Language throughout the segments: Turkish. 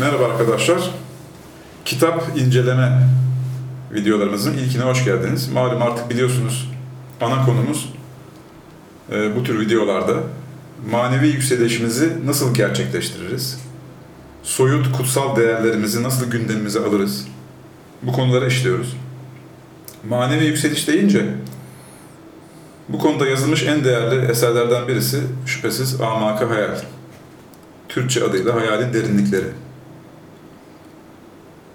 Merhaba arkadaşlar. Kitap inceleme videolarımızın ilkine hoş geldiniz. Malum artık biliyorsunuz ana konumuz e, bu tür videolarda manevi yükselişimizi nasıl gerçekleştiririz? Soyut kutsal değerlerimizi nasıl gündemimize alırız? Bu konuları işliyoruz. Manevi yükseliş deyince bu konuda yazılmış en değerli eserlerden birisi şüphesiz Amaka Hayal. Türkçe adıyla Hayalin Derinlikleri.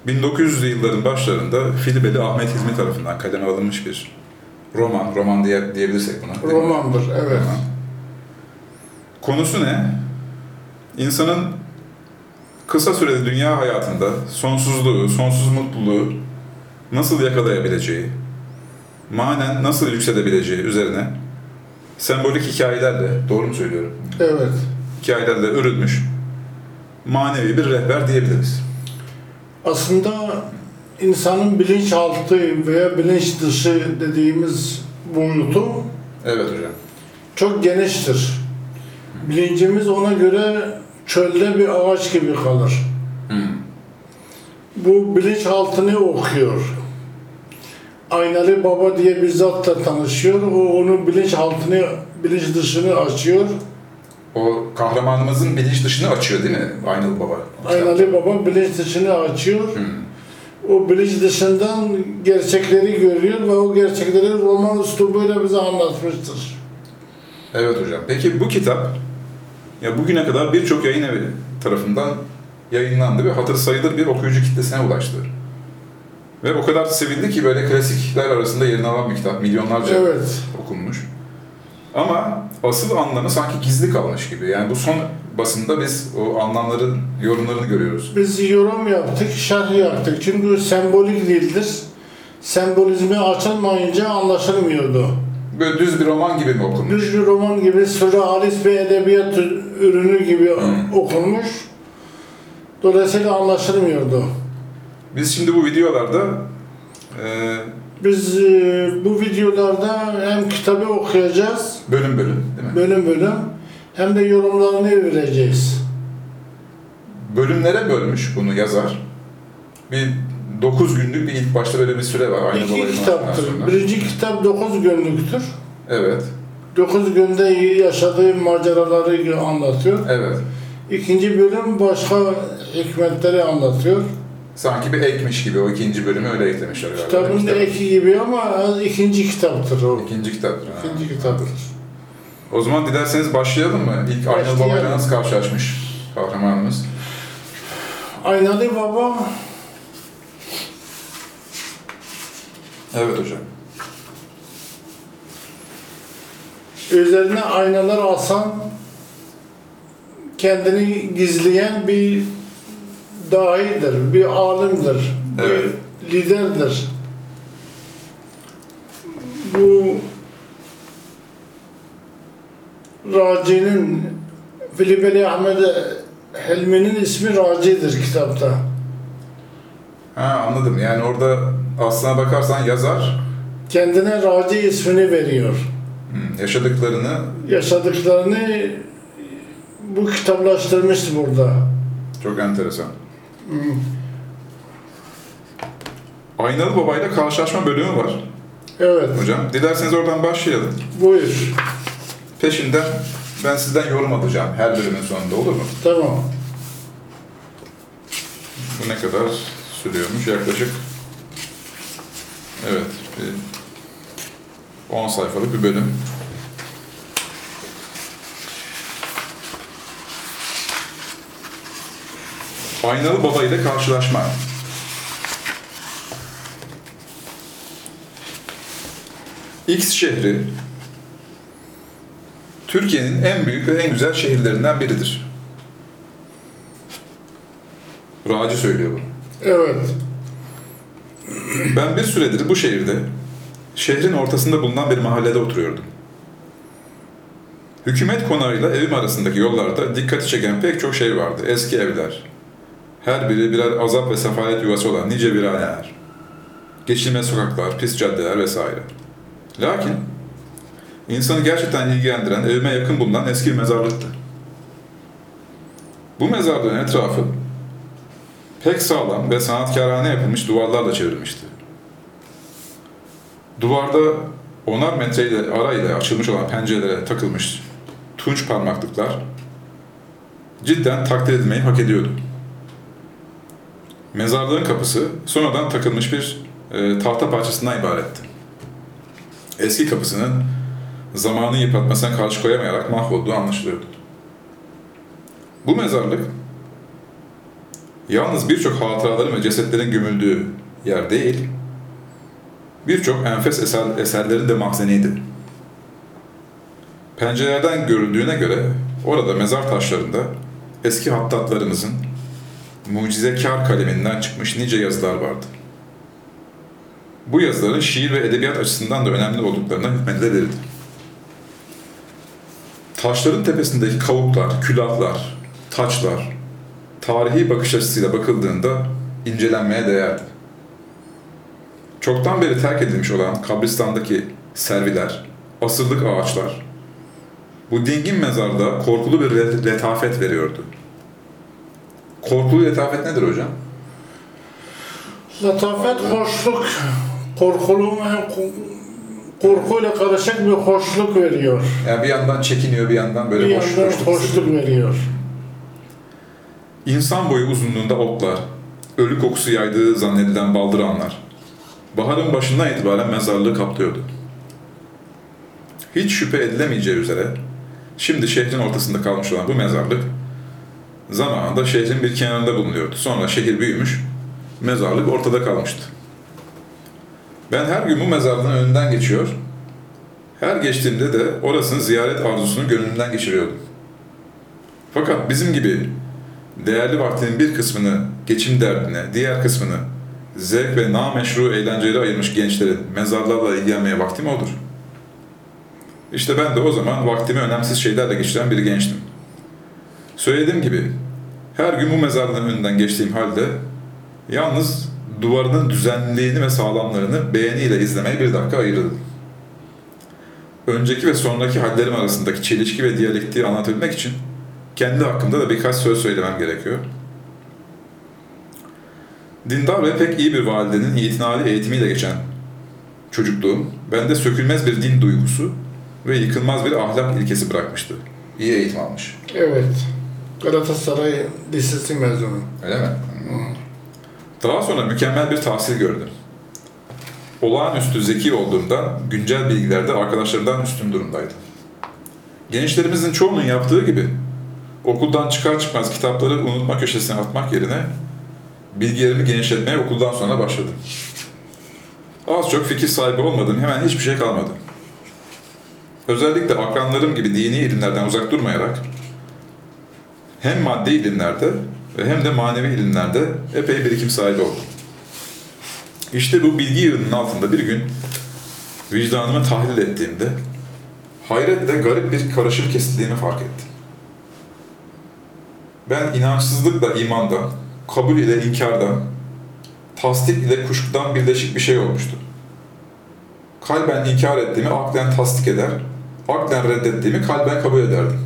1900'lü yılların başlarında Filibeli Ahmet Hilmi tarafından kaleme alınmış bir roman, roman diye, diyebilirsek buna. Romandır, evet. Roman. Konusu ne? İnsanın kısa süreli dünya hayatında sonsuzluğu, sonsuz mutluluğu nasıl yakalayabileceği, manen nasıl yükselebileceği üzerine sembolik hikayelerle, doğru mu söylüyorum? Evet. Hikayelerle örülmüş manevi bir rehber diyebiliriz. Aslında insanın bilinçaltı veya bilinç dışı dediğimiz boyutu Evet hocam. çok geniştir. Bilincimiz ona göre çölde bir ağaç gibi kalır. Bu bilinçaltını okuyor. Aynalı Baba diye bir zatla tanışıyor. O onun bilinçaltını, bilinç dışını açıyor. O kahramanımızın bilinç dışını açıyor değil mi? Aynalı Baba. Aynalı Baba bilinç dışını açıyor. O bilinç dışından gerçekleri görüyor ve o gerçekleri roman üslubuyla bize anlatmıştır. Evet hocam. Peki bu kitap ya bugüne kadar birçok yayın evi tarafından yayınlandı ve hatır sayılır bir okuyucu kitlesine ulaştı. Ve o kadar sevildi ki böyle klasikler arasında yerini alan bir kitap. Milyonlarca Evet. okunmuş. Ama asıl anlamı sanki gizli kalmış gibi. Yani bu son basında biz o anlamların yorumlarını görüyoruz. Biz yorum yaptık, şerh yaptık. Çünkü sembolik dildir. Sembolizmi açılmayınca anlaşılmıyordu. Böyle düz bir roman gibi mi okunmuş? Düz bir roman gibi, sürrealist bir edebiyat ürünü gibi Hmm. okunmuş. Dolayısıyla anlaşılmıyordu. Biz şimdi bu videolarda e, Biz e, bu videolarda hem kitabı okuyacağız, bölüm bölüm değil mi? bölüm bölüm, hem de yorumlarını vereceğiz. bölümlere bölmüş bunu yazar. Bir 9 günlük bir ilk başta böyle bir süre var. Aynı İki kitaptır. sonra. Birinci kitap 9 günlüktür. Evet, 9 günde yaşadığı maceraları anlatıyor. evet. İkinci bölüm başka hikmetleri anlatıyor. Sanki bir ekmiş gibi o ikinci bölümü öyle eklemişler galiba. Kitabın Kitap- eki gibi ama ikinci kitaptır o. İkinci kitaptır. ha. İkinci kitaptır. O zaman dilerseniz başlayalım mı? İlk Aynalı Başlayalım. Baba'yla nasıl karşılaşmış kahramanımız? Aynalı Baba Evet hocam. üzerine aynalar asan kendini gizleyen bir dahidir, bir alimdir, Evet. bir liderdir. Bu Raci'nin Filibeli Ahmet Helmi'nin ismi Raci'dir kitapta. Ha anladım. Yani orada aslına bakarsan yazar Kendine Raci ismini veriyor. hmm, yaşadıklarını Yaşadıklarını bu kitaplaştırmıştı burada. çok enteresan. Aynalı Baba'yla karşılaşma bölümü var Evet, hocam. Dilerseniz oradan başlayalım. buyur. Peşinden ben sizden yorum alacağım her bölümün sonunda olur mu? Tamam. Bu ne kadar sürüyormuş? Yaklaşık evet bir 10 sayfalık bir bölüm. Aynalı Baba ile karşılaşma. X şehri Türkiye'nin en büyük ve en güzel şehirlerinden biridir. Raci söylüyor bunu. Evet. Ben bir süredir bu şehirde, şehrin ortasında bulunan bir mahallede oturuyordum. Hükümet konağıyla evim arasındaki yollarda dikkati çeken pek çok şey vardı. Eski evler. Her biri birer azap ve sefalet yuvası olan nice viraneler. Geçilmez sokaklar, pis caddeler vesaire. Lakin insanı gerçekten ilgilendiren evime yakın bulunan eski bir mezarlıktı. Bu mezarlığın etrafı pek sağlam ve sanatkarane yapılmış duvarlarla çevrilmişti. Duvarda onar metreyle arayla açılmış olan pencerelere takılmış tunç parmaklıklar cidden takdir edilmeyi hak ediyordu. Mezarlığın kapısı sonradan takılmış bir e, tahta parçasından ibaretti. Eski kapısının zamanın yıpratmasına karşı koyamayarak mahvolduğu anlaşılıyordu. Bu mezarlık yalnız birçok hatıraların ve cesetlerin gömüldüğü yer değil, birçok enfes eser, eserlerin de mahzeniydi. Pencerelerden görüldüğüne göre orada mezar taşlarında eski hattatlarımızın mucizekar kaleminden çıkmış nice yazılar vardı. Bu yazıların şiir ve edebiyat açısından da önemli olduklarına hükmedilebilirdi. Taşların tepesindeki kavuklar, külahlar, taçlar, tarihi bakış açısıyla bakıldığında incelenmeye değerdi. Çoktan beri terk edilmiş olan kabristandaki serviler, asırlık ağaçlar, bu dingin mezarda korkulu bir let- letafet veriyordu. Korkulu letafet nedir hocam? Letafet, hoşluk, korkulu, korkuyla karışık bir hoşluk veriyor. Yani bir yandan çekiniyor, bir yandan böyle bir hoş, yandan hoşluk hoşluk veriyor. İnsan boyu uzunluğunda otlar, ölü kokusu yaydığı zannedilen baldıranlar, baharın başından itibaren mezarlığı kaplıyordu. Hiç şüphe edilemeyeceği üzere, şimdi şehrin ortasında kalmış olan bu mezarlık, zamanında şehrin bir kenarında bulunuyordu. Sonra şehir büyümüş, mezarlık ortada kalmıştı. Ben her gün bu mezarlığın önünden geçiyor, her geçtiğimde de orasını ziyaret arzusunu gönlümden geçiriyordum. Fakat bizim gibi değerli vaktinin bir kısmını geçim derdine, diğer kısmını zevk ve nameşru eğlenceleri ayırmış gençlerin mezarlarla ilgilenmeye vakti mi olur? İşte ben de o zaman vaktimi önemsiz şeylerle geçiren bir gençtim. Söylediğim gibi her gün bu mezarlığın önünden geçtiğim halde yalnız duvarının düzenliliğini ve sağlamlığını beğeniyle izlemeye bir dakika ayırdım. Önceki ve sonraki hallerim arasındaki çelişki ve diyalektiği anlatabilmek için kendi hakkımda da birkaç söz söylemem gerekiyor. Dindar ve pek iyi bir validenin itinali eğitimiyle geçen çocukluğum, bende sökülmez bir din duygusu ve yıkılmaz bir ahlak ilkesi bırakmıştı. İyi eğitim almış. Evet. Galatasaray Lisesi mezunu. Öyle mi? Sonra mükemmel bir tahsil gördüm. Olağanüstü zeki olduğumdan güncel bilgilerde arkadaşlarımdan üstün durumdaydım. Gençlerimizin çoğunun yaptığı gibi okuldan çıkar çıkmaz kitapları unutma köşesine atmak yerine bilgilerimi genişletmeye okuldan sonra başladım. Az çok fikir sahibi olmadığım hemen hiçbir şey kalmadı. Özellikle akranlarım gibi dini ilimlerden uzak durmayarak hem maddi ilimlerde hem de manevi ilimlerde epey birikim sahibi oldum. İşte bu bilgi yığınının altında bir gün vicdanımı tahlil ettiğimde hayretle garip bir karışım kesildiğimi fark ettim. Ben inançsızlıkla imandan, kabul ile inkardan, tasdik ile kuşkudan birleşik bir şey olmuştu. Kalben inkar ettiğimi aklen tasdik eder, aklen reddettiğimi kalben kabul ederdim.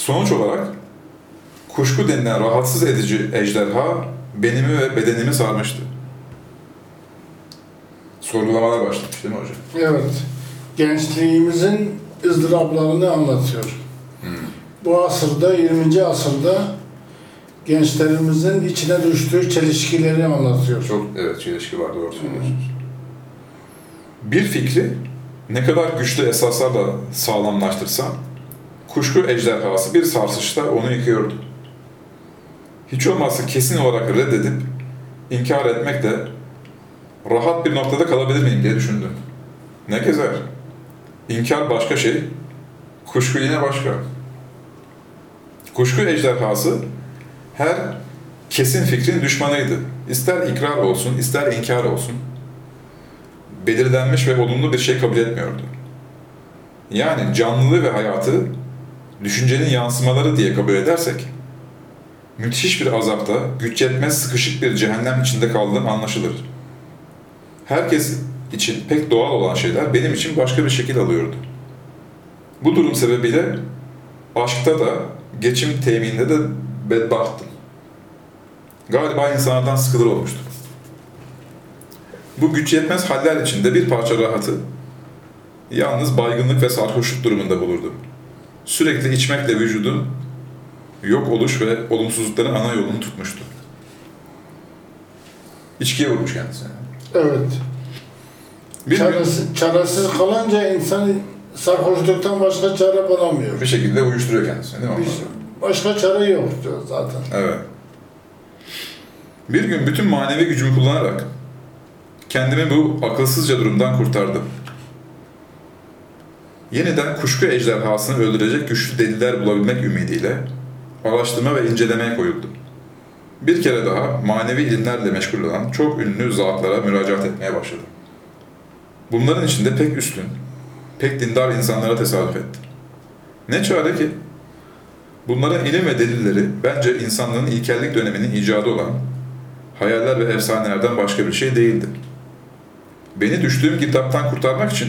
Sonuç olarak kuşku denilen rahatsız edici ejderha benimi ve bedenimi sarmıştı. Sorgulamalar başlamış değil mi hocam? Evet. Gençliğimizin ızdıraplarını anlatıyor. Bu asırda, 20. asırda gençlerimizin içine düştüğü çelişkileri anlatıyor. Çok evet çelişki var doğru söylüyorsunuz. Bir fikri ne kadar güçlü esaslarla sağlamlaştırsam kuşku ejderhası bir sarsışta onu yıkıyordu. Hiç olmazsa kesin olarak reddedip inkar etmekle rahat bir noktada kalabilir miyim diye düşündüm. Ne gezer? İnkar başka şey, kuşku yine başka. Kuşku ejderhası her kesin fikrin düşmanıydı. İster ikrar olsun, ister inkar olsun. Belirlenmiş ve olumlu bir şey kabul etmiyordu. Yani canlılığı ve hayatı düşüncenin yansımaları diye kabul edersek, müthiş bir azapta, güç yetmez sıkışık bir cehennem içinde kaldığım anlaşılır. Herkes için pek doğal olan şeyler benim için başka bir şekil alıyordu. Bu durum sebebiyle aşkta da, geçim temininde de bedbahttım. Galiba insanlardan sıkılır olmuştu. Bu güç yetmez haller içinde bir parça rahatı yalnız baygınlık ve sarhoşluk durumunda bulurdu. Sürekli içmekle vücudun yok oluş ve olumsuzlukların ana yolunu tutmuştu. İçkiye vurmuş kendisine. Evet. Bir Çaresiz, çaresiz kalınca insan sarhoşluktan başka çare bulamıyor. bir şekilde uyuşturuyor kendisini değil mi? Bir- başka çare yok diyor zaten. Evet. Bir gün bütün manevi gücümü kullanarak kendimi bu akılsızca durumdan kurtardım. Yeniden kuşku ejderhasını öldürecek güçlü deliller bulabilmek ümidiyle araştırma ve incelemeye koyuldum. Bir kere daha manevi ilimlerle meşgul olan çok ünlü zatlara müracaat etmeye başladım. Bunların içinde pek üstün, pek dindar insanlara tesadüf ettim. Ne çare ki Bunların ilim ve delilleri bence insanlığın ilkellik döneminin icadı olan hayaller ve efsanelerden başka bir şey değildi. Beni düştüğüm girdaptan kurtarmak için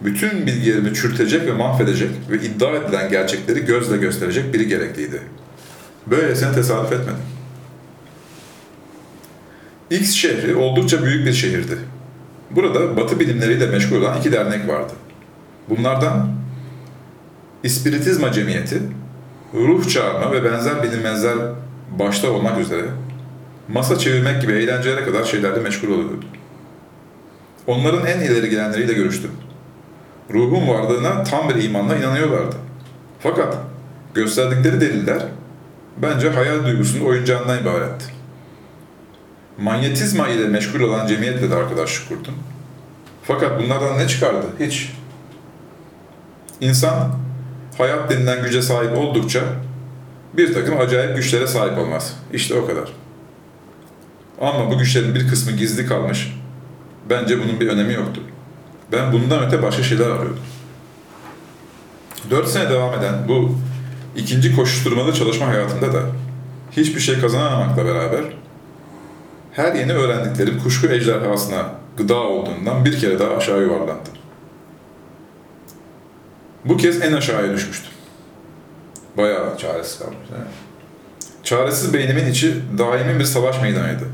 bütün bilgilerimi çürütecek ve mahvedecek ve iddia edilen gerçekleri gözle gösterecek biri gerekliydi. Böylesine tesadüf etmedim. X şehri oldukça büyük bir şehirdi. Burada batı bilimleriyle meşgul olan iki dernek vardı. Bunlardan İspiritizma Cemiyeti, ruh çağırma ve benzer bilinmezler başta olmak üzere masa çevirmek gibi eğlencelere kadar şeylerle meşgul oluyordu. Onların en ileri gelenleriyle görüştüm. Ruhun varlığına tam bir imanla inanıyorlardı. Fakat gösterdikleri deliller bence hayal duygusunun oyuncağından ibaretti. Manyetizma ile meşgul olan cemiyetle de arkadaşlık kurdum. Fakat bunlardan ne çıkardı? Hiç. İnsan hayat denilen güce sahip oldukça bir takım acayip güçlere sahip olmaz. İşte o kadar. Ama bu güçlerin bir kısmı gizli kalmış. Bence bunun bir önemi yoktu. Ben bundan öte başka şeyler arıyordum. Dört sene devam eden bu ikinci koşuşturmalı çalışma hayatında da hiçbir şey kazanamamakla beraber her yeni öğrendiklerim kuşku ejderhasına gıda olduğundan bir kere daha aşağı yuvarlandı. Bu kez en aşağıya düşmüştüm. Bayağı çaresiz kalmış. mi? Çaresiz beynimin içi daimi bir savaş meydanıydı.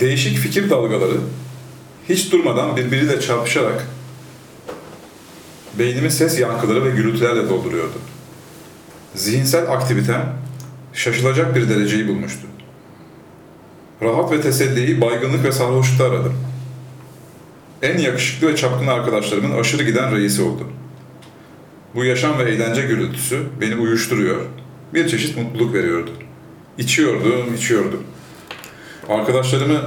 Değişik fikir dalgaları hiç durmadan birbiriyle çarpışarak beynimi ses yankıları ve gürültülerle dolduruyordu. Zihinsel aktivitem şaşılacak bir dereceyi bulmuştu. Rahat ve teselliyi baygınlık ve sarhoşlukta aradım. En yakışıklı ve çapkın arkadaşlarımın aşırı giden reisi oldu. Bu yaşam ve eğlence gürültüsü beni uyuşturuyor, bir çeşit mutluluk veriyordu. İçiyordum, içiyordum. Arkadaşlarımı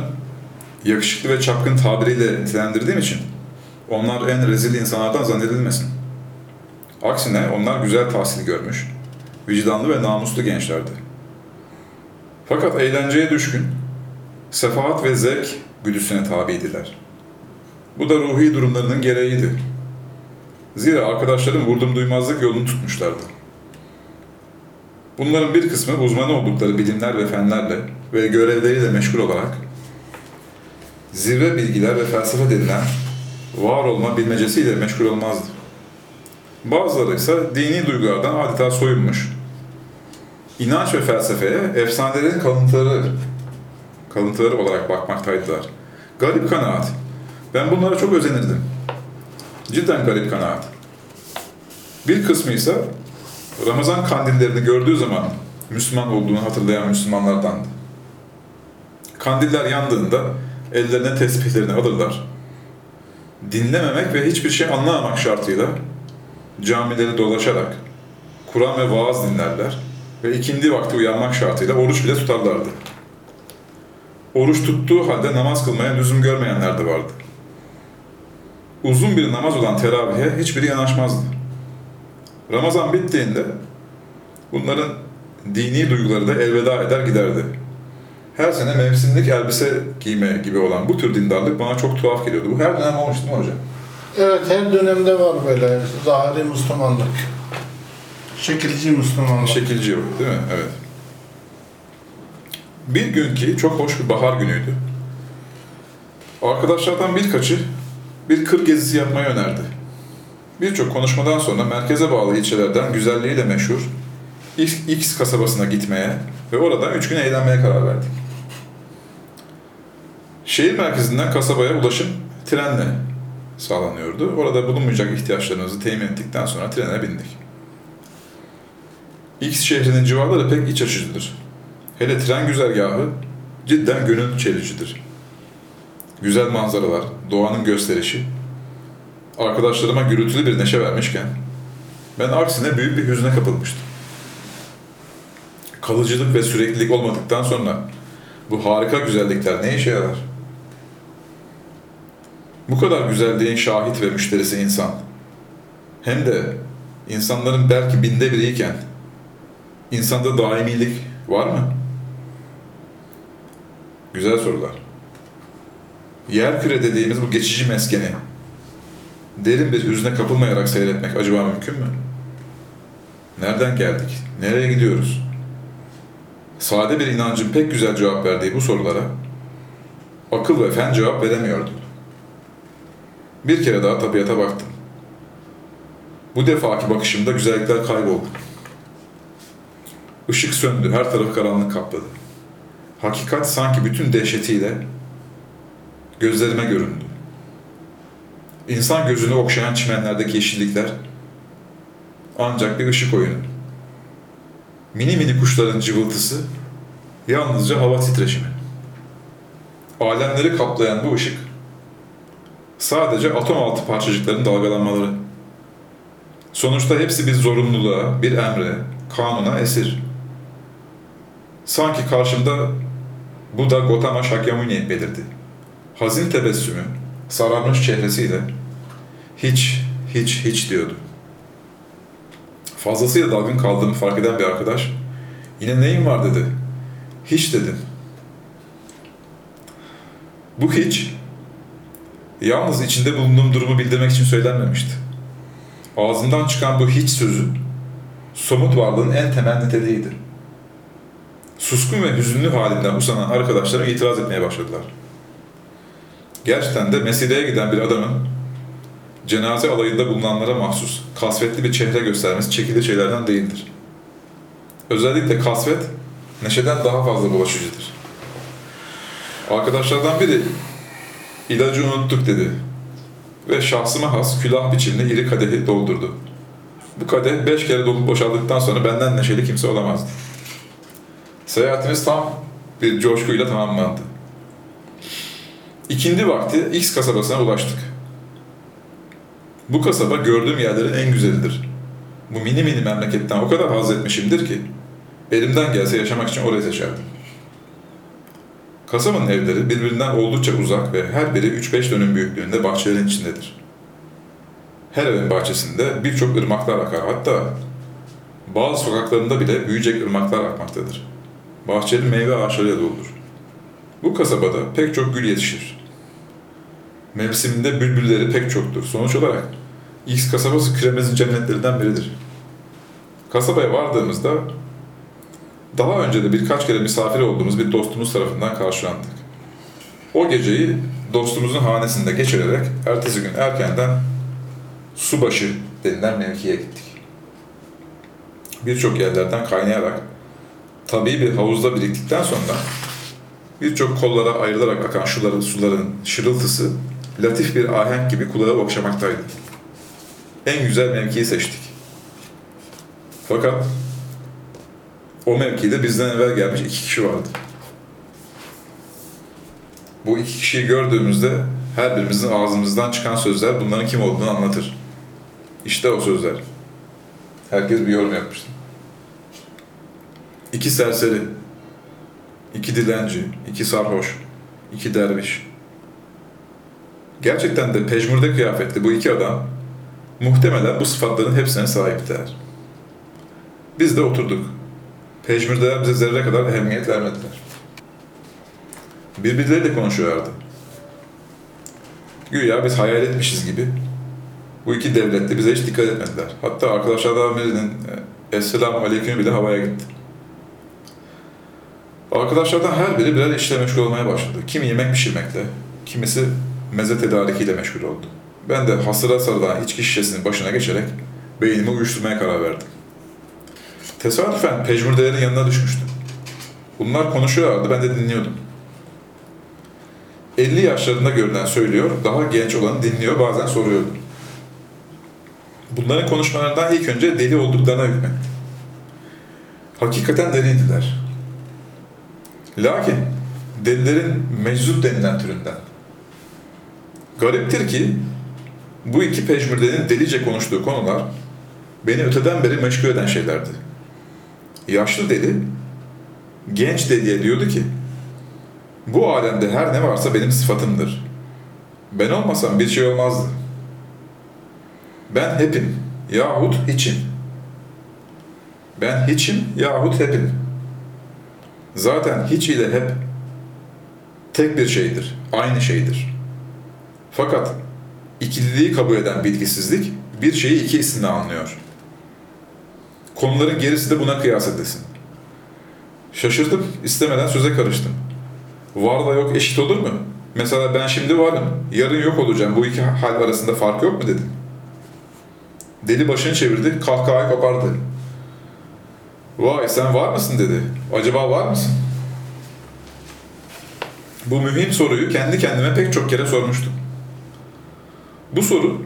yakışıklı ve çapkın tabiriyle nitelendirdiğim için onlar en rezil insanlardan zannedilmesin. Aksine onlar güzel tahsil görmüş, vicdanlı ve namuslu gençlerdi. Fakat eğlenceye düşkün, sefahat ve zevk güdüsüne tabiydiler. Bu da ruhi durumlarının gereğiydi. Zira arkadaşlarım vurdum duymazlık yolunu tutmuşlardı. Bunların bir kısmı uzmanı oldukları bilimler ve fenlerle ve görevleriyle meşgul olarak zirve bilgiler ve felsefe denilen var olma bilmecesiyle meşgul olmazdı. Bazıları ise dini duygulardan adeta soyunmuş, inanç ve felsefeye efsanelerin kalıntıları, kalıntıları olarak bakmaktaydılar. Garip kanaat. Ben bunlara çok özenirdim. Cidden garip kanaat. Bir kısmı ise Ramazan kandillerini gördüğü zaman Müslüman olduğunu hatırlayan Müslümanlardandı. Kandiller yandığında ellerine tesbihlerini alırlar. Dinlememek ve hiçbir şey anlamamak şartıyla camileri dolaşarak Kur'an ve vaaz dinlerler ve ikindi vakti uyanmak şartıyla oruç bile tutarlardı. Oruç tuttuğu halde namaz kılmaya lüzum görmeyenler de vardı. Uzun bir namaz olan teravihe hiçbiri yanaşmazdı. Ramazan bittiğinde bunların dini duyguları da elveda eder giderdi. Her sene mevsimlik elbise giyme gibi olan bu tür dindarlık bana çok tuhaf geliyordu. Bu her dönem olmuş değil mi hocam? Evet her dönemde var böyle zahiri Müslümanlık. Şekilci Müslümanlık. Şekilci yok değil mi? Evet. Bir gün ki çok hoş bir bahar günüydü. Arkadaşlardan birkaçı bir kır gezisi yapmayı önerdi. Birçok konuşmadan sonra merkeze bağlı ilçelerden güzelliğiyle meşhur X, X kasabasına gitmeye ve oradan üç gün eğlenmeye karar verdik. Şehir merkezinden kasabaya ulaşım trenle sağlanıyordu. Orada bulunmayacak ihtiyaçlarımızı temin ettikten sonra trene bindik. X şehrinin civarları pek iç açıcıdır. Hele tren güzergahı cidden gönül çelicidir. Güzel manzaralar, doğanın gösterişi, arkadaşlarıma gürültülü bir neşe vermişken ben aksine büyük bir hüzne kapılmıştım. Kalıcılık ve süreklilik olmadıktan sonra bu harika güzellikler ne işe yarar? Bu kadar güzelliğin şahit ve müşterisi insan. Hem de insanların belki binde biriyken insanda daimilik var mı? Güzel sorular. Yer küre dediğimiz bu geçici meskeni derin bir hüzne kapılmayarak seyretmek acaba mümkün mü? Nereden geldik? Nereye gidiyoruz? Sade bir inancın pek güzel cevap verdiği bu sorulara akıl ve fen cevap veremiyordu. Bir kere daha tabiata baktım. Bu defaki bakışımda güzellikler kayboldu. Işık söndü, her tarafı karanlık kapladı. Hakikat sanki bütün dehşetiyle gözlerime göründü. İnsan gözünü okşayan çimenlerdeki yeşillikler ancak bir ışık oyunu. Mini mini kuşların cıvıltısı yalnızca hava titreşimi. Alemleri kaplayan bu ışık sadece atom altı parçacıkların dalgalanmaları. Sonuçta hepsi bir zorunluluğa, bir emre, kanuna esir. Sanki karşımda Buddha Gotama Shakyamuni belirdi. Hazin tebessümü, sararmış çehresiyle hiç, hiç, hiç diyordu. Fazlasıyla dalgın kaldığımı fark eden bir arkadaş, yine neyin var dedi. Hiç dedim. Bu hiç, yalnız içinde bulunduğum durumu bildirmek için söylenmemişti. Ağzımdan çıkan bu hiç sözü, somut varlığın en temel niteliğiydi. Suskun ve hüzünlü halimden usanan arkadaşlarım itiraz etmeye başladılar. Gerçekten de meseleye giden bir adamın cenaze alayında bulunanlara mahsus kasvetli bir çehre göstermesi çekilir şeylerden değildir. Özellikle kasvet neşeden daha fazla bulaşıcıdır. Arkadaşlardan biri ilacı unuttuk dedi ve şahsıma has külah biçimli iri kadehi doldurdu. Bu kadeh beş kere dolup boşaldıktan sonra benden neşeli kimse olamazdı. Seyahatimiz tam bir coşkuyla tamamlandı. İkindi vakti X kasabasına ulaştık. Bu kasaba gördüğüm yerlerin en güzelidir. Bu mini mini memleketten o kadar haz etmişimdir ki elimden gelse yaşamak için orayı seçerdim. Kasabanın evleri birbirinden oldukça uzak ve her biri 3-5 dönüm büyüklüğünde bahçelerin içindedir. Her evin bahçesinde birçok ırmaklar akar. Hatta bazı sokaklarında bile büyüyecek ırmaklar akmaktadır. Bahçeli meyve ağaçlarıyla doludur. Bu kasabada pek çok gül yetişir. Mevsiminde bülbülleri pek çoktur. Sonuç olarak X kasabası kremezin cennetlerinden biridir. Kasabaya vardığımızda daha önce de birkaç kere misafir olduğumuz bir dostumuz tarafından karşılandık. O geceyi dostumuzun hanesinde geçirerek ertesi gün erkenden Subaşı denilen mevkiye gittik. Birçok yerlerden kaynayarak tabii bir havuzda biriktikten sonra birçok kollara ayrılarak akan suların, suların şırıltısı latif bir ahenk gibi kulağı okşamaktaydı. En güzel mevkiyi seçtik. Fakat o mevkide bizden evvel gelmiş iki kişi vardı. Bu iki kişiyi gördüğümüzde her birimizin ağzımızdan çıkan sözler bunların kim olduğunu anlatır. İşte o sözler. Herkes bir yorum yapmıştı. İki serseri, iki dilenci, iki sarhoş, iki derviş. Gerçekten de pejmurde kıyafetli bu iki adam muhtemelen bu sıfatların hepsine sahiptiler. Biz de oturduk. Pejmürdeler bize zerre kadar ehemmiyet vermediler. Birbirleriyle konuşuyorlardı. Güya biz hayal etmişiz gibi. Bu iki devlet de bize hiç dikkat etmediler. Hatta arkadaşlardan birinin e, Esselamu Aleyküm bile havaya gitti. Arkadaşlardan her biri birer işle meşgul olmaya başladı. Kimi yemek pişirmekle, kimisi meze tedarikiyle meşgul oldu. Ben de hasıra sarılan içki şişesinin başına geçerek beynimi uyuşturmaya karar verdim. Tesadüfen pejmürdelerin yanına düşmüştüm. Bunlar konuşuyorlardı, ben de dinliyordum. 50 yaşlarında görünen söylüyor, daha genç olanı dinliyor, bazen soruyordu. Bunların konuşmalarından ilk önce deli olduklarına hükmetti. Hakikaten deliydiler. Lakin delilerin meczup denilen türünden. Gariptir ki bu iki pejmürdenin delice konuştuğu konular beni öteden beri meşgul eden şeylerdi. Yaşlı deli, genç deliye diyordu ki, bu alemde her ne varsa benim sıfatımdır. Ben olmasam bir şey olmazdı. Ben hepim yahut hiçim. Ben hiçim yahut hepim. Zaten hiç ile hep tek bir şeydir, aynı şeydir. Fakat ikililiği kabul eden bilgisizlik bir şeyi iki isimle anlıyor. Konuların gerisi de buna kıyas edilsin. Şaşırdım, istemeden söze karıştım. Varla yok eşit olur mu? Mesela ben şimdi varım, yarın yok olacağım. Bu iki hal arasında fark yok mu dedim. Deli başını çevirdi, kahkahayı kopardı. Vay sen var mısın dedi. Acaba var mısın? Bu mühim soruyu kendi kendime pek çok kere sormuştum. Bu soru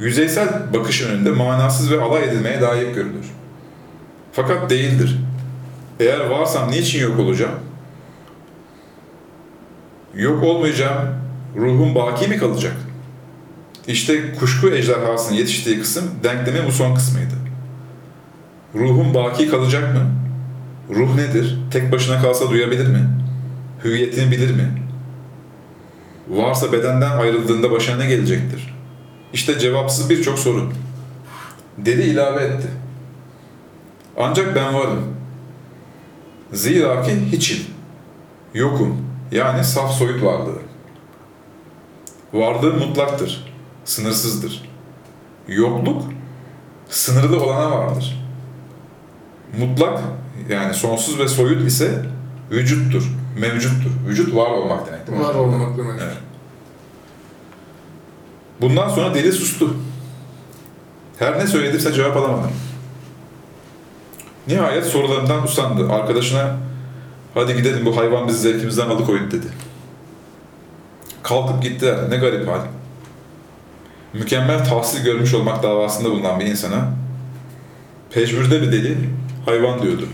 yüzeysel bakış önünde manasız ve alay edilmeye layık görülür. Fakat değildir. Eğer varsam niçin yok olacağım? Yok olmayacağım, ruhum baki mi kalacak? İşte kuşku ejderhasının yetiştiği kısım denklemin bu son kısmıydı. Ruhum baki kalacak mı? Ruh nedir? Tek başına kalsa duyabilir mi? Hüviyetini bilir mi? Varsa bedenden ayrıldığında başına ne gelecektir? İşte cevapsız birçok soru. Deli ilave etti. Ancak ben varım. Zira ki hiçim. Yokum. Yani saf soyut varlığı. Varlığı mutlaktır. Sınırsızdır. Yokluk sınırlı olana vardır. Mutlak yani sonsuz ve soyut ise vücuttur, mevcuttur. Vücut var olmak demek değil mi? Var olmak demek. Evet. Bundan sonra deli sustu. Her ne söyledimse cevap alamadım. Nihayet sorularından usandı. Arkadaşına hadi gidelim bu hayvan bizi zevkimizden alıkoydu dedi. Kalkıp gittiler. Ne garip hal. Mükemmel tahsil görmüş olmak davasında bulunan bir insana pejmürde bir deli hayvan diyordu.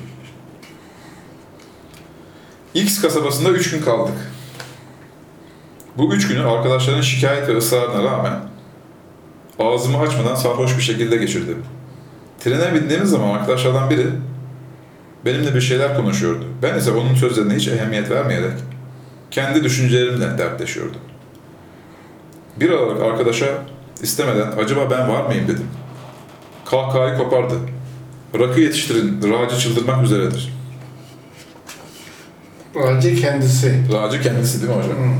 X kasabasında üç gün kaldık. Bu üç günü arkadaşların şikayet ve ısrarına rağmen ağzımı açmadan sarhoş bir şekilde geçirdim. Trene bindiğimiz zaman arkadaşlardan biri benimle bir şeyler konuşuyordu. Ben ise onun sözlerine hiç ehemmiyet vermeyerek kendi düşüncelerimle dertleşiyordum. Bir aralık arkadaşa istemeden acaba ben var mıyım dedim. Kahkahayı kopardı. Rakı yetiştirin, racı çıldırmak üzeredir. Racı kendisi. Racı kendisi değil mi hocam? Hı.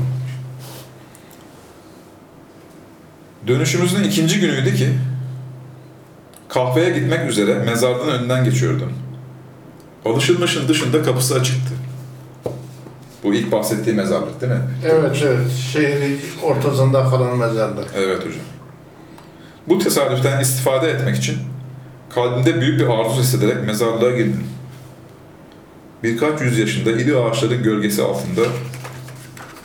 Dönüşümüzün ikinci günüydü ki kahveye gitmek üzere mezarlığın önünden geçiyordum. Alışılmışın dışında kapısı açıktı. Bu ilk bahsettiği mezarlık değil mi? Evet evet. Şehrin ortasında kalan mezarlık. Evet hocam. Bu tesadüften istifade etmek için kalbimde büyük bir arzu hissederek mezarlığa girdim. Birkaç yüz yaşında iri ağaçların gölgesi altında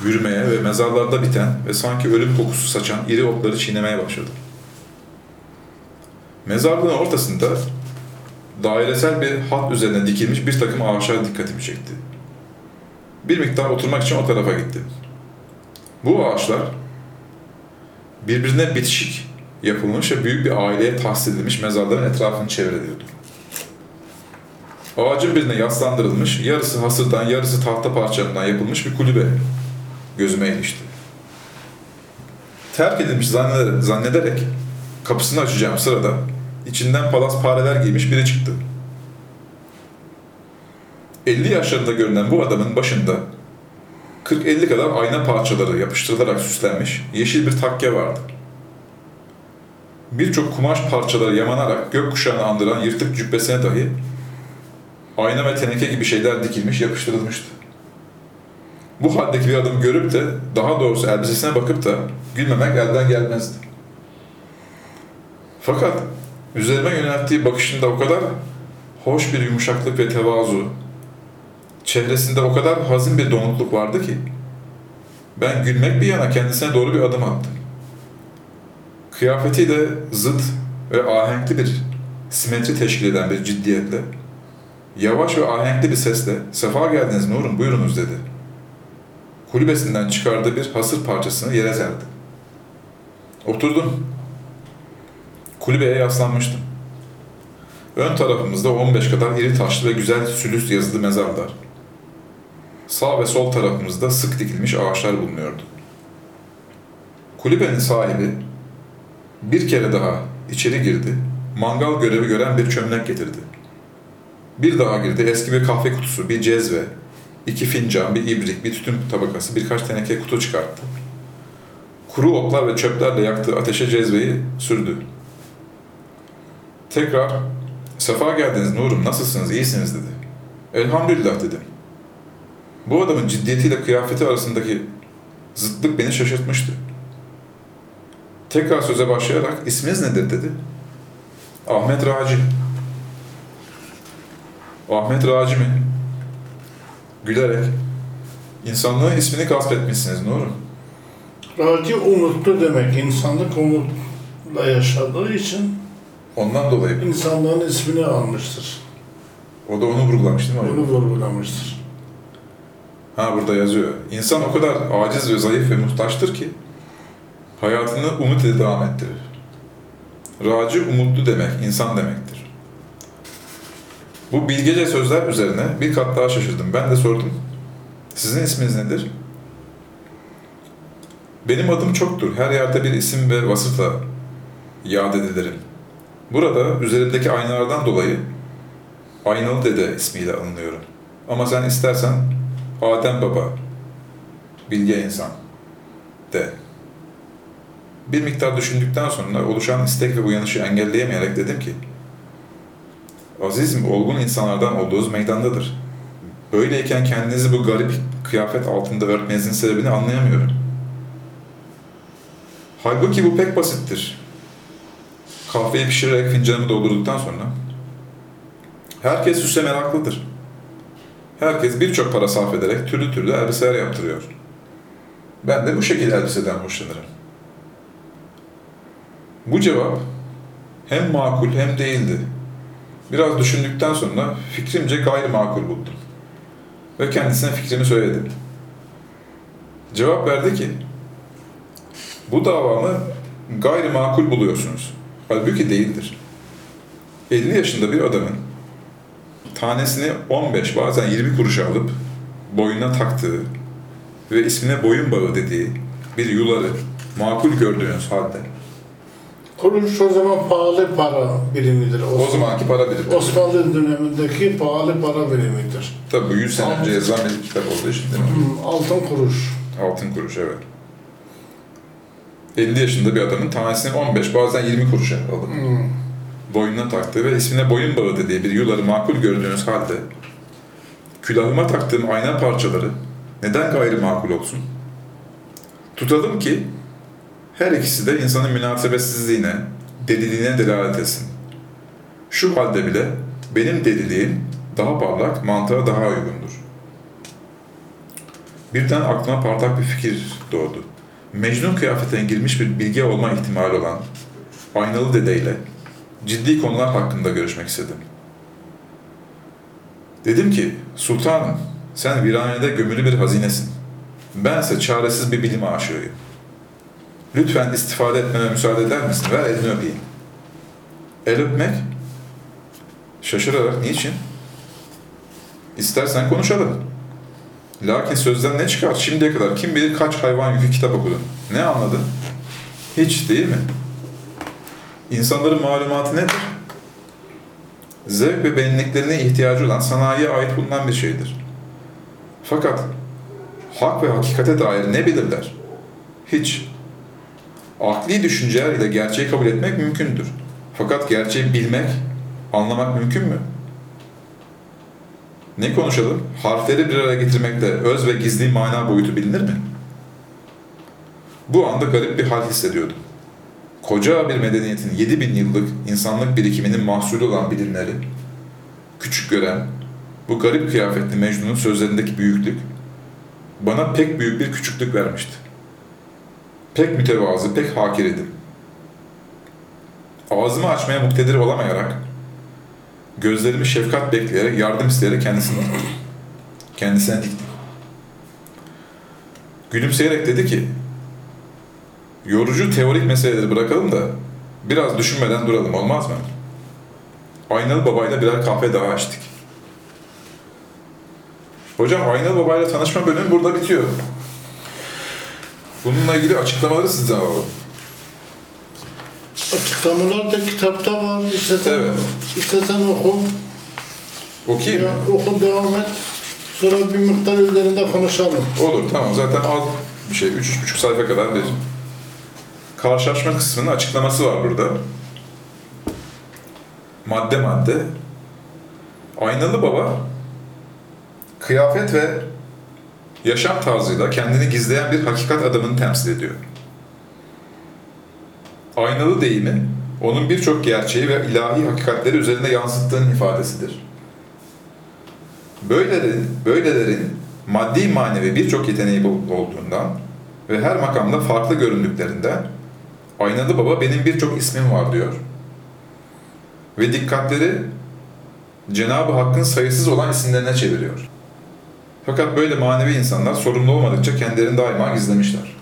yürümeye ve mezarlarda biten ve sanki ölüm kokusu saçan iri otları çiğnemeye başladım. Mezarlığın ortasında dairesel bir hat üzerine dikilmiş bir takım ağaçlar dikkatimi çekti. Bir miktar oturmak için o tarafa gittim. Bu ağaçlar birbirine bitişik yapılmış ve büyük bir aileye tahsil edilmiş mezarların etrafını çevreliyordu. Ağacın birine yaslandırılmış, yarısı hasırdan, yarısı tahta parçalarından yapılmış bir kulübe gözüme ilişti. Terk edilmiş zannederek, zannederek kapısını açacağım sırada içinden palas pareler giymiş biri çıktı. 50 yaşlarında görünen bu adamın başında 40-50 kadar ayna parçaları yapıştırılarak süslenmiş yeşil bir takke vardı. Birçok kumaş parçaları yamanarak gökkuşağını andıran yırtık cübbesine dahi ayna ve teneke gibi şeyler dikilmiş, yapıştırılmıştı. Bu haldeki bir adamı görüp de, daha doğrusu elbisesine bakıp da gülmemek elden gelmezdi. Fakat üzerime yönelttiği bakışında o kadar hoş bir yumuşaklık ve tevazu, çehresinde o kadar hazin bir donukluk vardı ki, ben gülmek bir yana kendisine doğru bir adım attım. Kıyafetiyle zıt ve ahenkli bir simetri teşkil eden bir ciddiyetle, yavaş ve ahenkli bir sesle ''Sefa geldiniz Nur'um, buyurunuz'' dedi. Kulübesinden çıkardığı bir hasır parçasını yere serdi. Oturdum. Kulübeye yaslanmıştım. Ön tarafımızda 15 kadar iri taşlı ve güzel sülüs yazılı mezarlar. Sağ ve sol tarafımızda sık dikilmiş ağaçlar bulunuyordu. Kulübenin sahibi bir kere daha içeri girdi, mangal görevi gören bir çömlek getirdi. Bir daha girdi, eski bir kahve kutusu, bir cezve, iki fincan, bir ibrik, bir tütün tabakası, birkaç teneke kutu çıkarttı. Kuru otlar ve çöplerle yaktığı ateşe cezveyi sürdü. Tekrar, sefa geldiniz Nurum, nasılsınız, iyisiniz dedi. Elhamdülillah dedim. Bu adamın ciddiyetiyle kıyafeti arasındaki zıtlık beni şaşırtmıştı. Tekrar söze başlayarak isminiz nedir dedi. Ahmet Raci. Ahmet Raci mi? Gülerek. İnsanlığın ismini gasp etmişsiniz Nurum. Raci umutlu demek. İnsanlık umutla yaşadığı için Ondan dolayı insanlığın ismini almıştır. o da onu vurgulamış değil mi? Onu vurgulamıştır. Ha burada yazıyor. İnsan o kadar aciz ve zayıf ve muhtaçtır ki hayatını umut ile devam ettirir. Raci umutlu demek, insan demektir. Bu bilgece sözler üzerine bir kat daha şaşırdım. Ben de sordum. Sizin isminiz nedir? Benim adım çoktur. Her yerde bir isim ve vasıfla yad edilirim. Burada üzerimdeki aynalardan dolayı Aynalı Dede ismiyle anılıyorum. Ama sen istersen Adem Baba, bilge insan de. Bir miktar düşündükten sonra oluşan istek ve uyanışı engelleyemeyerek dedim ki, Azizim olgun insanlardan olduğunuz meydandadır. Böyleyken kendinizi bu garip kıyafet altında örtmenizin sebebini anlayamıyorum. Halbuki bu pek basittir. Kahveyi pişirerek fincanımı doldurduktan sonra herkes süse meraklıdır. Herkes birçok para sarf ederek türlü türlü elbiseler yaptırıyor. Ben de bu şekilde elbiseden hoşlanırım. Bu cevap hem makul hem değildi. Biraz düşündükten sonra fikrimce gayrimakul buldum. Ve kendisine fikrimi söyledim. Cevap verdi ki, bu davamı gayrimakul buluyorsunuz. Halbuki değildir. 50 yaşında bir adamın tanesini 15 bazen 20 kuruşa alıp boynuna taktığı ve ismine boyun bağı dediği bir yuları makul gördüğünüz halde Kuruş o zaman pahalı para birimidir. o zamanki para birimi. Osmanlı dönemindeki pahalı para birimidir. Tabi bu 100 sene önce yazılan bir kitap olduğu için değil mi? Altın kuruş. Altın kuruş evet. 50 yaşında bir adamın tanesini 15 bazen 20 kuruşa alıp Hmm. boynuna taktığı ve ismine boyun bağı dediği bir yuları makul gördüğünüz halde külahıma taktığım ayna parçaları neden gayrimakul olsun? Tutalım ki her ikisi de insanın münasebetsizliğine, deliliğine delalet etsin. Şu halde bile benim deliliğim daha parlak, mantığa daha uygundur. Birden aklıma parlak bir fikir doğdu. Mecnun kıyafetine girmiş bir bilge olma ihtimali olan aynalı dedeyle ciddi konular hakkında görüşmek istedim. Dedim ki, sultanım sen viranede gömülü bir hazinesin. Bense çaresiz bir bilim aşığıyım. Lütfen istifade etmeme müsaade eder misin? Ver elini öpeyim. El öpmek? Şaşırarak niçin? İstersen konuşalım. Lakin sözden ne çıkar? Şimdiye kadar kim bilir kaç hayvan yükü kitap okudun. Ne anladın? Hiç değil mi? İnsanların malumatı nedir? Zevk ve beğeniliklerine ihtiyacı olan sanayiye ait bulunan bir şeydir. Fakat hak ve hakikate dair ne bilirler? Hiç. Akli düşünceler ile gerçeği kabul etmek mümkündür. Fakat gerçeği bilmek, anlamak mümkün mü? Ne konuşalım? Harfleri bir araya getirmekte öz ve gizli mana boyutu bilinir mi? Bu anda garip bir hal hissediyordum. Koca bir medeniyetin 7000 yıllık insanlık birikiminin mahsulü olan bilimleri, küçük gören bu garip kıyafetli Mecnun'un sözlerindeki büyüklük bana pek büyük bir küçüklük vermişti. Pek mütevazı, pek hakir idim. Ağzımı açmaya muktedir olamayarak, gözlerimi şefkat bekleyerek, yardım isteyerek kendisine diktim. Kendisine diktim. Gülümseyerek dedi ki, yorucu teorik meseleleri bırakalım da biraz düşünmeden duralım olmaz mı? Aynalı babayla birer kahve daha içtik. Hocam Aynalı babayla tanışma bölümü burada bitiyor. Bununla ilgili açıklamaları sizden alalım. Açıklamalar da kitapta var. İstersen, Evet. istersen oku. Okuyayım Ya, mı? oku devam et. Sonra bir miktar üzerinde konuşalım. Olur tamam zaten az bir şey. Üç, üç buçuk sayfa kadar bir karşılaşma kısmının açıklaması var burada. Madde madde. Aynalı baba kıyafet ve yaşam tarzıyla kendini gizleyen bir hakikat adamını temsil ediyor. Aynalı deyimi onun birçok gerçeği ve ilahi hakikatleri üzerinde yansıttığının ifadesidir. Böylelerin, böylelerin maddi manevi birçok yeteneği olduğundan ve her makamda farklı göründüklerinden Aynalı Baba benim birçok ismim var diyor. Ve dikkatleri Cenab-ı Hakk'ın sayısız olan isimlerine çeviriyor. Fakat böyle manevi insanlar sorumlu olmadıkça kendilerini daima gizlemişler.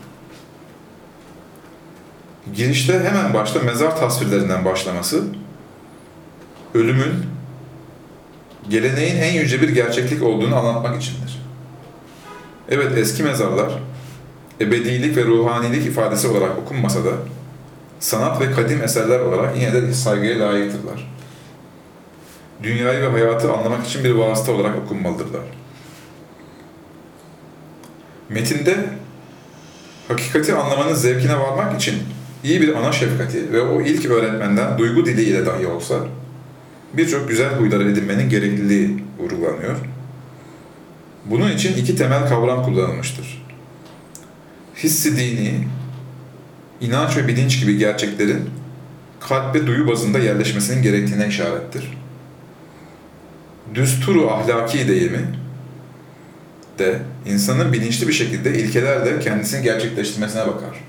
Girişte hemen başta mezar tasvirlerinden başlaması, ölümün geleneğin en yüce bir gerçeklik olduğunu anlatmak içindir. Evet eski mezarlar, ebedilik ve ruhanilik ifadesi olarak okunmasa da, sanat ve kadim eserler olarak yine de saygıya layıktırlar. Dünyayı ve hayatı anlamak için bir vasıta olarak okunmalıdırlar. Metinde hakikati anlamanın zevkine varmak için iyi bir ana şefkati ve o ilk öğretmenden duygu diliyle dahi olsa birçok güzel huyları edinmenin gerekliliği vurgulanıyor. Bunun için iki temel kavram kullanılmıştır. Hissi dini, inanç ve bilinç gibi gerçeklerin kalp ve duyu bazında yerleşmesinin gerektiğine işarettir. Düsturu ahlaki deyimi de insanın bilinçli bir şekilde ilkelerle kendisini gerçekleştirmesine bakar.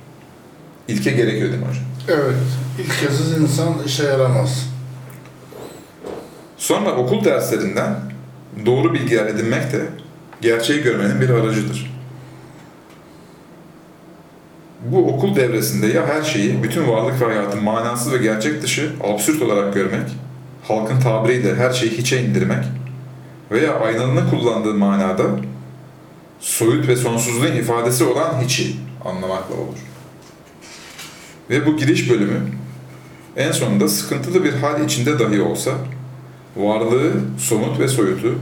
İlke gerekiyor değil mi hocam? Evet. İlkesiz insan işe yaramaz. Sonra okul derslerinden doğru bilgiler edinmek de gerçeği görmenin bir aracıdır. Bu okul devresinde ya her şeyi, bütün varlık ve hayatın manasız ve gerçek dışı absürt olarak görmek, halkın tabiriyle her şeyi hiçe indirmek veya aynalını kullandığı manada soyut ve sonsuzluğun ifadesi olan hiçi anlamakla olur. Ve bu giriş bölümü en sonunda sıkıntılı bir hal içinde dahi olsa varlığı, somut ve soyutu,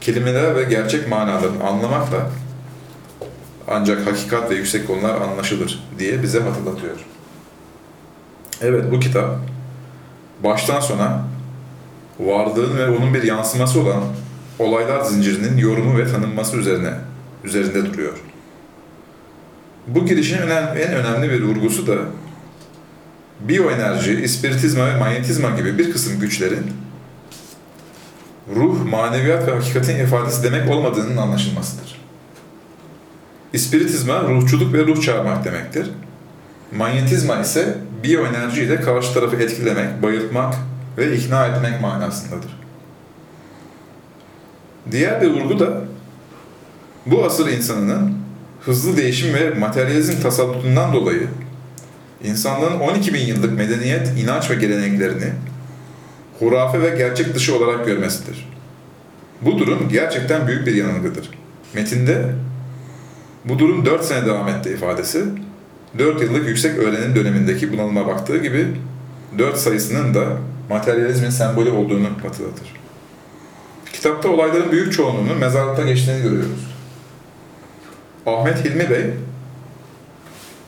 kelimeler ve gerçek manalarını anlamakla ancak hakikat ve yüksek konular anlaşılır diye bize hatırlatıyor. Evet bu kitap baştan sona varlığın ve onun bir yansıması olan olaylar zincirinin yorumu ve tanınması üzerine üzerinde duruyor. Bu girişin en önemli bir vurgusu da biyoenerji, ispiritizma ve manyetizma gibi bir kısım güçlerin ruh, maneviyat ve hakikatin ifadesi demek olmadığının anlaşılmasıdır. İspiritizma, ruhçuluk ve ruh çağırmak demektir. Manyetizma ise biyoenerji ile karşı tarafı etkilemek, bayıltmak ve ikna etmek manasındadır. Diğer bir vurgu da bu asır insanının hızlı değişim ve materyalizm tasallutundan dolayı insanlığın 12 bin yıllık medeniyet, inanç ve geleneklerini hurafe ve gerçek dışı olarak görmesidir. Bu durum gerçekten büyük bir yanılgıdır. Metinde bu durum 4 sene devam etti ifadesi, 4 yıllık yüksek öğrenim dönemindeki bunalıma baktığı gibi 4 sayısının da materyalizmin sembolü olduğunu hatırlatır. Kitapta olayların büyük çoğunluğunun mezarlıkta geçtiğini görüyoruz. Ahmet Hilmi Bey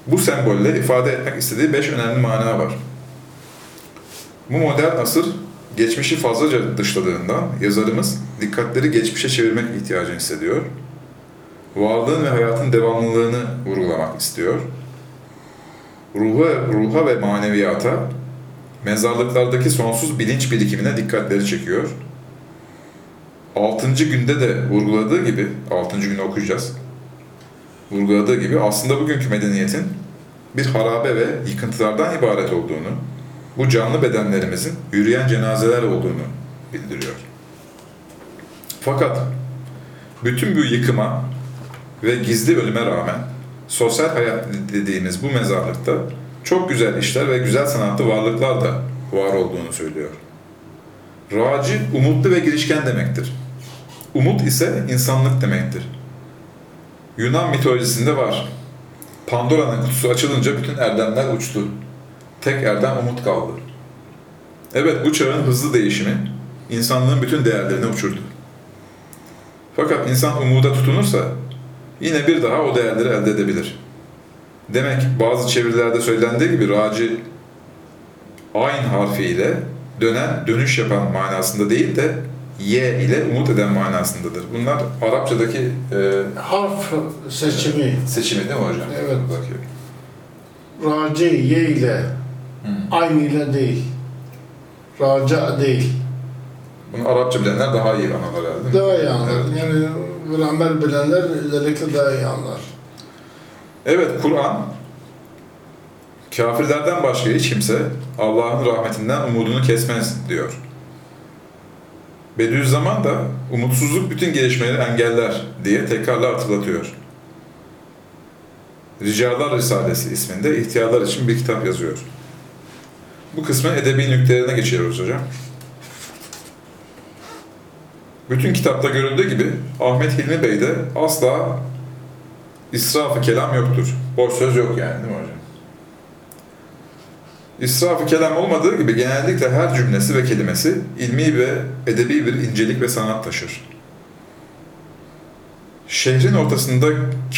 bu sembolle ifade etmek istediği 5 önemli mana var. Bu modern asır geçmişi fazlaca dışladığından yazarımız dikkatleri geçmişe çevirmek ihtiyacını hissediyor. Varlığın ve hayatın devamlılığını vurgulamak istiyor. Ruha, ruha ve maneviyata, mezarlıklardaki sonsuz bilinç birikimine dikkatleri çekiyor. altıncı günde de vurguladığı gibi, altıncı günü okuyacağız. Vurguladığı gibi aslında bugünkü medeniyetin bir harabe ve yıkıntılardan ibaret olduğunu, bu canlı bedenlerimizin yürüyen cenazeler olduğunu bildiriyor. Fakat bütün bu yıkıma ve gizli ölüme rağmen sosyal hayat dediğimiz bu mezarlıkta çok güzel işler ve güzel sanatlı varlıklar da var olduğunu söylüyor. Raci, umutlu ve girişken demektir. Umut ise insanlık demektir. Yunan mitolojisinde var. Pandora'nın kutusu açılınca bütün erdemler uçtu. Tek erdem umut kaldı. Evet bu çağın hızlı değişimi insanlığın bütün değerlerini uçurdu. Fakat insan umuda tutunursa yine bir daha o değerleri elde edebilir. Demek bazı çevirilerde söylendiği gibi raci ayn harfiyle dönen, dönüş yapan manasında değil de ye ile umut eden manasındadır. Bunlar Arapçadaki e, Harf seçimi. seçimi değil mi hocam? Evet. Buradaki. Raci ye ile, aynı ile değil. Raca değil. Bunu Arapça bilenler daha iyi anlar herhalde. Daha iyi anlar. Evet. Yani gramer bilenler özellikle daha iyi anlar. Evet, Kur'an kafirlerden başka hiç kimse Allah'ın rahmetinden umudunu kesmez diyor. Bediüzzaman da umutsuzluk bütün gelişmeleri engeller diye tekrarla hatırlatıyor. Ricalar Risalesi isminde ihtiyarlar için bir kitap yazıyor. Bu kısmın edebi nüktelerine geçiyoruz hocam. Bütün kitapta görüldüğü gibi Ahmet Hilmi Bey'de asla İsrafı kelam yoktur. Boş söz yok yani değil mi hocam? İsrafı kelam olmadığı gibi genellikle her cümlesi ve kelimesi ilmi ve edebi bir incelik ve sanat taşır. Şehrin ortasında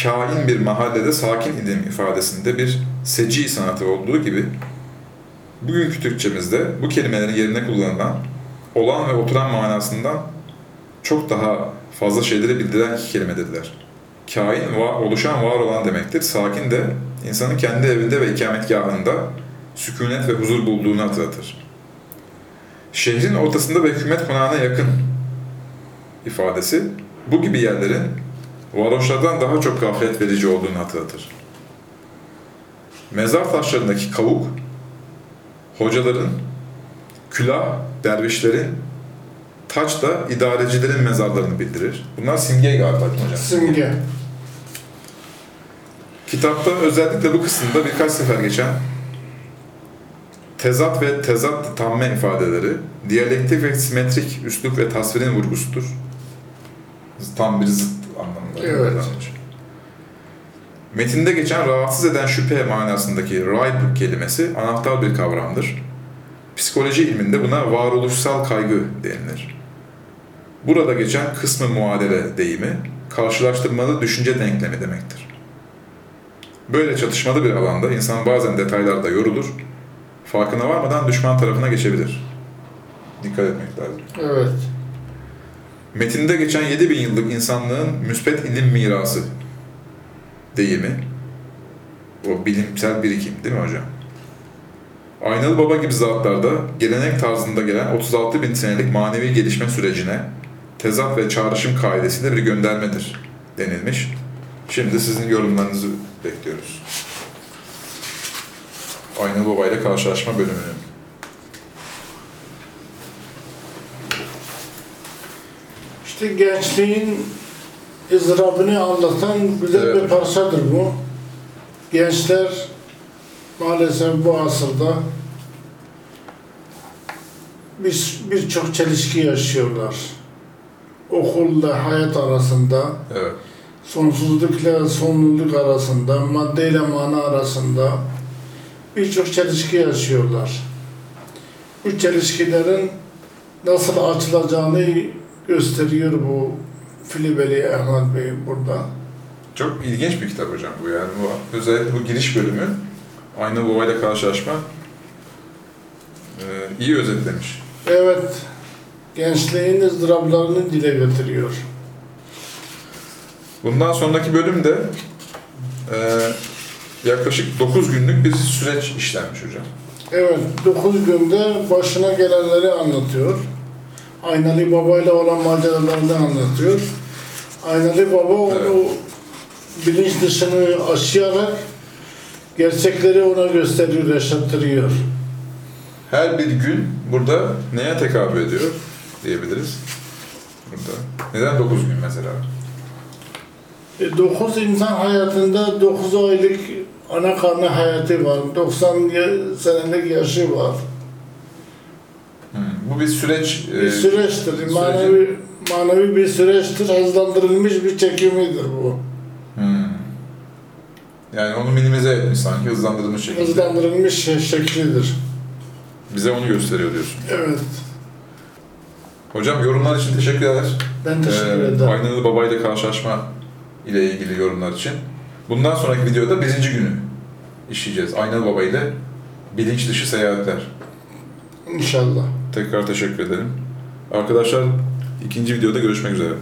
kain bir mahallede sakin idim ifadesinde bir seci sanatı olduğu gibi bugünkü Türkçemizde bu kelimelerin yerine kullanılan olan ve oturan manasından çok daha fazla şeyleri bildiren iki kelimedirler kain var, oluşan var olan demektir. Sakin de insanın kendi evinde ve ikametgahında sükunet ve huzur bulduğunu hatırlatır. Şehrin ortasında ve hükümet konağına yakın ifadesi bu gibi yerlerin varoşlardan daha çok gaflet verici olduğunu hatırlatır. Mezar taşlarındaki kavuk, hocaların, külah, dervişlerin, taç da idarecilerin mezarlarını bildirir. Bunlar simge galiba hocam? Simge. Kitapta özellikle bu kısımda birkaç sefer geçen tezat ve tezat tamme ifadeleri, diyalektik ve simetrik üslup ve tasvirin vurgusudur. Tam bir zıt anlamında. Evet. Metinde geçen rahatsız eden şüphe manasındaki raib kelimesi anahtar bir kavramdır. Psikoloji ilminde buna varoluşsal kaygı denilir. Burada geçen kısmı muadele deyimi, karşılaştırmalı düşünce denklemi demektir. Böyle çatışmalı bir alanda insan bazen detaylarda yorulur, farkına varmadan düşman tarafına geçebilir. Dikkat etmek lazım. Evet. Metinde geçen 7000 yıllık insanlığın müspet ilim mirası deyimi, o bilimsel birikim değil mi hocam? Aynalı Baba gibi zatlarda gelenek tarzında gelen 36 bin senelik manevi gelişme sürecine tezat ve çağrışım kaidesiyle bir göndermedir denilmiş. Şimdi sizin yorumlarınızı bekliyoruz. Aynalı Baba ile karşılaşma bölümünü. İşte gençliğin ızdırabını anlatan güzel Evet. bir parçadır bu. Gençler maalesef bu asırda bir- birçok çelişki yaşıyorlar. Okulla hayat arasında, Evet. sonsuzlukla sonluluk arasında, maddeyle mana arasında birçok çelişki yaşıyorlar. Bu çelişkilerin nasıl açılacağını gösteriyor bu Filibeli Ahmet Bey burada. Çok ilginç bir kitap hocam bu yani. Bu, özellikle bu giriş bölümü Aynalı Baba ile karşılaşma e, iyi özetlemiş. Evet, gençliğin ızdıraplarını dile getiriyor. Bundan sonraki bölümde e, yaklaşık 9 günlük bir süreç işlenmiş hocam. Evet, 9 günde başına gelenleri anlatıyor. Aynalı Baba ile olan maceralarını anlatıyor. Aynalı Baba onu Evet. bilinç dışını aşayarak gerçekleri ona gösteriyor, yaşattırıyor. Her bir gün burada neye tekabül ediyor diyebiliriz. Burada. Neden 9 gün mesela? 9 insan hayatında 9 aylık ana karnı hayatı var. 90 ya- senelik yaşı var. Hmm, Bu bir süreç. Bir e, süreçtir. süreci- Manevi, manevi bir süreçtir. Hızlandırılmış bir çekimidir bu. Hmm. Yani onu minimize etmiş sanki, hızlandırılmış şekilde. Hızlandırılmış şeklidir. Bize onu gösteriyor diyorsun. Evet. Hocam yorumlar için teşekkürler. Ben teşekkür Ee, ederim. Aynalı Baba ile karşılaşma ile ilgili yorumlar için. Bundan sonraki videoda birinci günü işleyeceğiz. Aynalı Baba ile bilinç dışı seyahatler. İnşallah. Tekrar teşekkür ederim. Arkadaşlar ikinci videoda görüşmek üzere.